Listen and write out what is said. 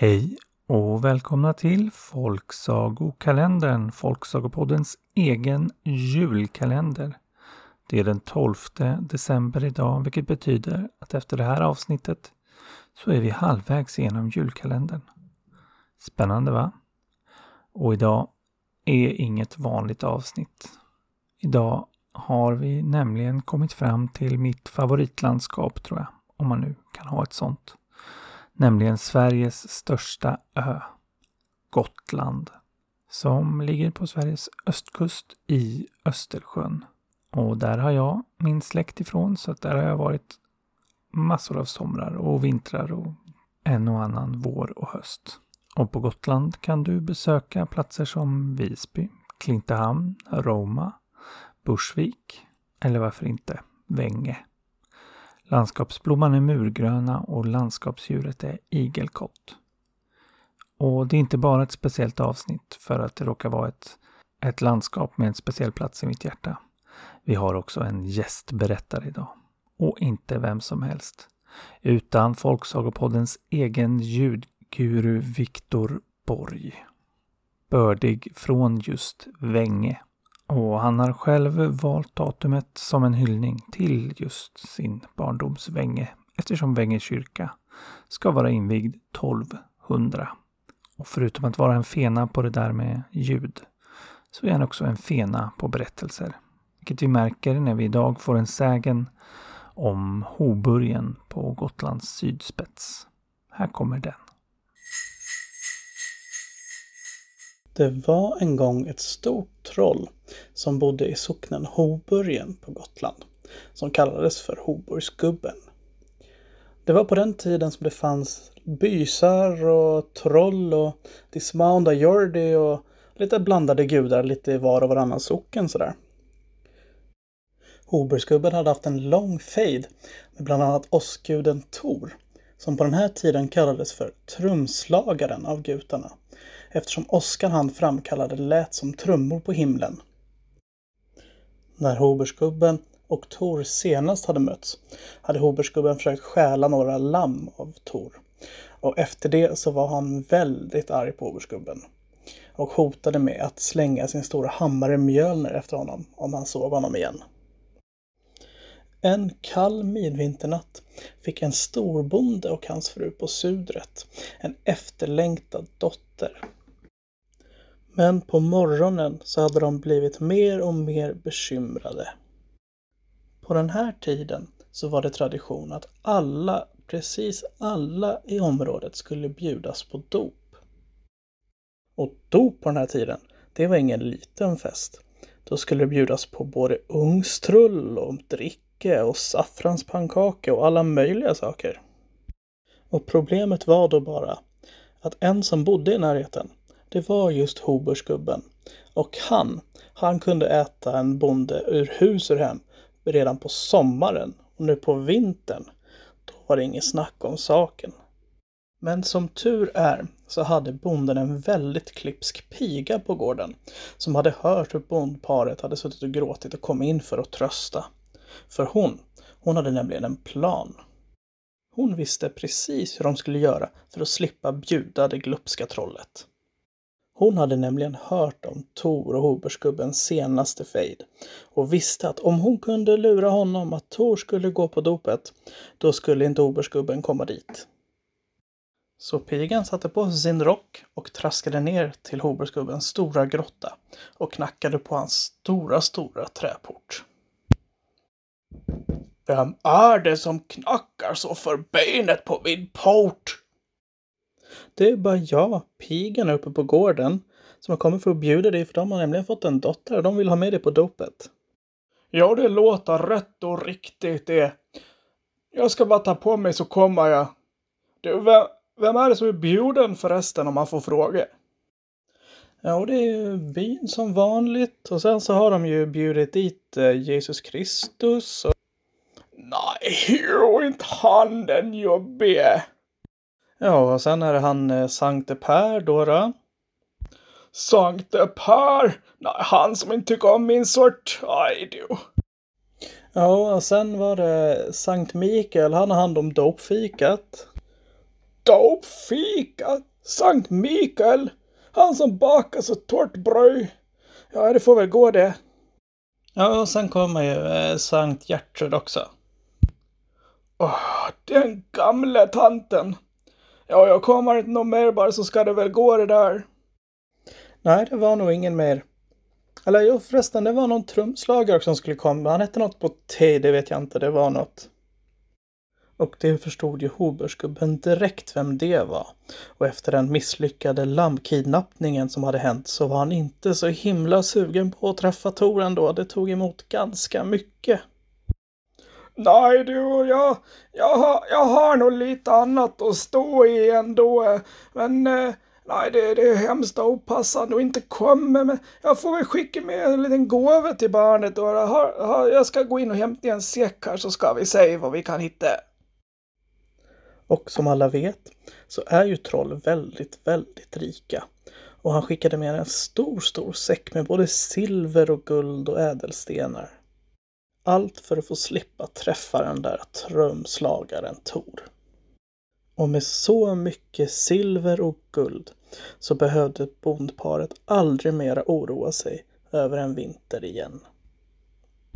Hej och välkomna till Folksagokalendern, Folksagopoddens egen julkalender. Det är den 12 december idag, vilket betyder att efter det här avsnittet så är vi halvvägs genom julkalendern. Spännande va? Och idag är inget vanligt avsnitt. Idag har vi nämligen kommit fram till mitt favoritlandskap tror jag, om man nu kan ha ett sånt nämligen Sveriges största ö, Gotland, som ligger på Sveriges östkust i Östersjön. Och där har jag min släkt ifrån, så där har jag varit massor av somrar och vintrar och en och annan vår och höst. Och på Gotland kan du besöka platser som Visby, Klintehamn, Roma, Bursvik eller varför inte Vänge. Landskapsblomman är murgröna och landskapsdjuret är igelkott. Och det är inte bara ett speciellt avsnitt för att det råkar vara ett, ett landskap med en speciell plats i mitt hjärta. Vi har också en gästberättare idag. Och inte vem som helst. Utan Folksagopoddens egen ljudguru Viktor Borg. Bördig från just Vänge. Och han har själv valt datumet som en hyllning till just sin barndoms Vänge eftersom Vänge kyrka ska vara invigd 1200. Och förutom att vara en fena på det där med ljud så är han också en fena på berättelser. Vilket vi märker när vi idag får en sägen om Hoburgen på Gotlands sydspets. Här kommer den. Det var en gång ett stort troll som bodde i socknen Hoburgen på Gotland, som kallades för Hoburgsgubben. Det var på den tiden som det fanns bysar och troll och Dismounda Jordi och lite blandade gudar lite i var och varannan socken sådär. Hoburgsgubben hade haft en lång fejd med bland annat åskguden Tor, som på den här tiden kallades för trumslagaren av gutarna eftersom åskan han framkallade lät som trummor på himlen. När Hobersgubben och Tor senast hade mötts hade Hobersgubben försökt stjäla några lamm av Tor. Och efter det så var han väldigt arg på Hobersgubben och hotade med att slänga sin stora hammare Mjölner efter honom om han såg honom igen. En kall midvinternatt fick en storbonde och hans fru på Sudret en efterlängtad dotter. Men på morgonen så hade de blivit mer och mer bekymrade. På den här tiden så var det tradition att alla, precis alla i området skulle bjudas på dop. Och dop på den här tiden, det var ingen liten fest. Då skulle det bjudas på både ungstrull och dricke och saffranspannkaka och alla möjliga saker. Och problemet var då bara att en som bodde i närheten, det var just Hobersgubben. Och han, han kunde äta en bonde ur hus och hem redan på sommaren. Och nu på vintern, då var det inget snack om saken. Men som tur är så hade bonden en väldigt klipsk piga på gården som hade hört hur bondparet hade suttit och gråtit och kom in för att trösta. För hon, hon hade nämligen en plan. Hon visste precis hur de skulle göra för att slippa bjuda det glupska trollet. Hon hade nämligen hört om Tor och Hobersgubbens senaste fejd och visste att om hon kunde lura honom att Tor skulle gå på dopet, då skulle inte Hobersgubben komma dit. Så pigan satte på sig sin rock och traskade ner till Hobersgubbens stora grotta och knackade på hans stora, stora träport. Vem är det som knackar så för benet på min port? Det är bara jag, pigan uppe på gården, som har kommit för att bjuda dig för de har nämligen fått en dotter och de vill ha med dig på dopet. Ja, det låter rätt och riktigt det. Jag ska bara ta på mig så kommer jag. Du, vem, vem är det som är bjuden förresten om man får fråga? Ja, det är ju byn som vanligt och sen så har de ju bjudit dit eh, Jesus Kristus. Och... Nej, inte han den jobbige. Ja, och sen är det han eh, Sankte Per då. då. Sankte Per? Nej, han som inte tycker om min sort. Aj du. Ja, och sen var det Sankt Mikael. Han har hand om dopfikat. Dopfika! Sankt Mikael! Han som bakar så torrt bröd. Ja, det får väl gå det. Ja, och sen kommer ju eh, Sankt Gertrud också. Åh, den gamla tanten. Ja, jag kommer inte någon mer bara så ska det väl gå det där. Nej, det var nog ingen mer. Eller jo förresten, det var någon trumslagare som skulle komma. Han hette något på T, det vet jag inte. Det var något. Och det förstod ju Hobersgubben direkt vem det var. Och efter den misslyckade lammkidnappningen som hade hänt så var han inte så himla sugen på att träffa Tor ändå. Det tog emot ganska mycket. Nej du, jag, jag, har, jag har nog lite annat att stå i ändå. Men eh, nej, det, det är hemskt opassande och inte komma. Men jag får väl skicka med en liten gåva till barnet. då. Jag, har, jag ska gå in och hämta en säck här så ska vi se vad vi kan hitta. Och som alla vet så är ju troll väldigt, väldigt rika. Och han skickade med en stor, stor säck med både silver och guld och ädelstenar. Allt för att få slippa träffa den där trumslagaren Tor. Och med så mycket silver och guld så behövde bondparet aldrig mera oroa sig över en vinter igen.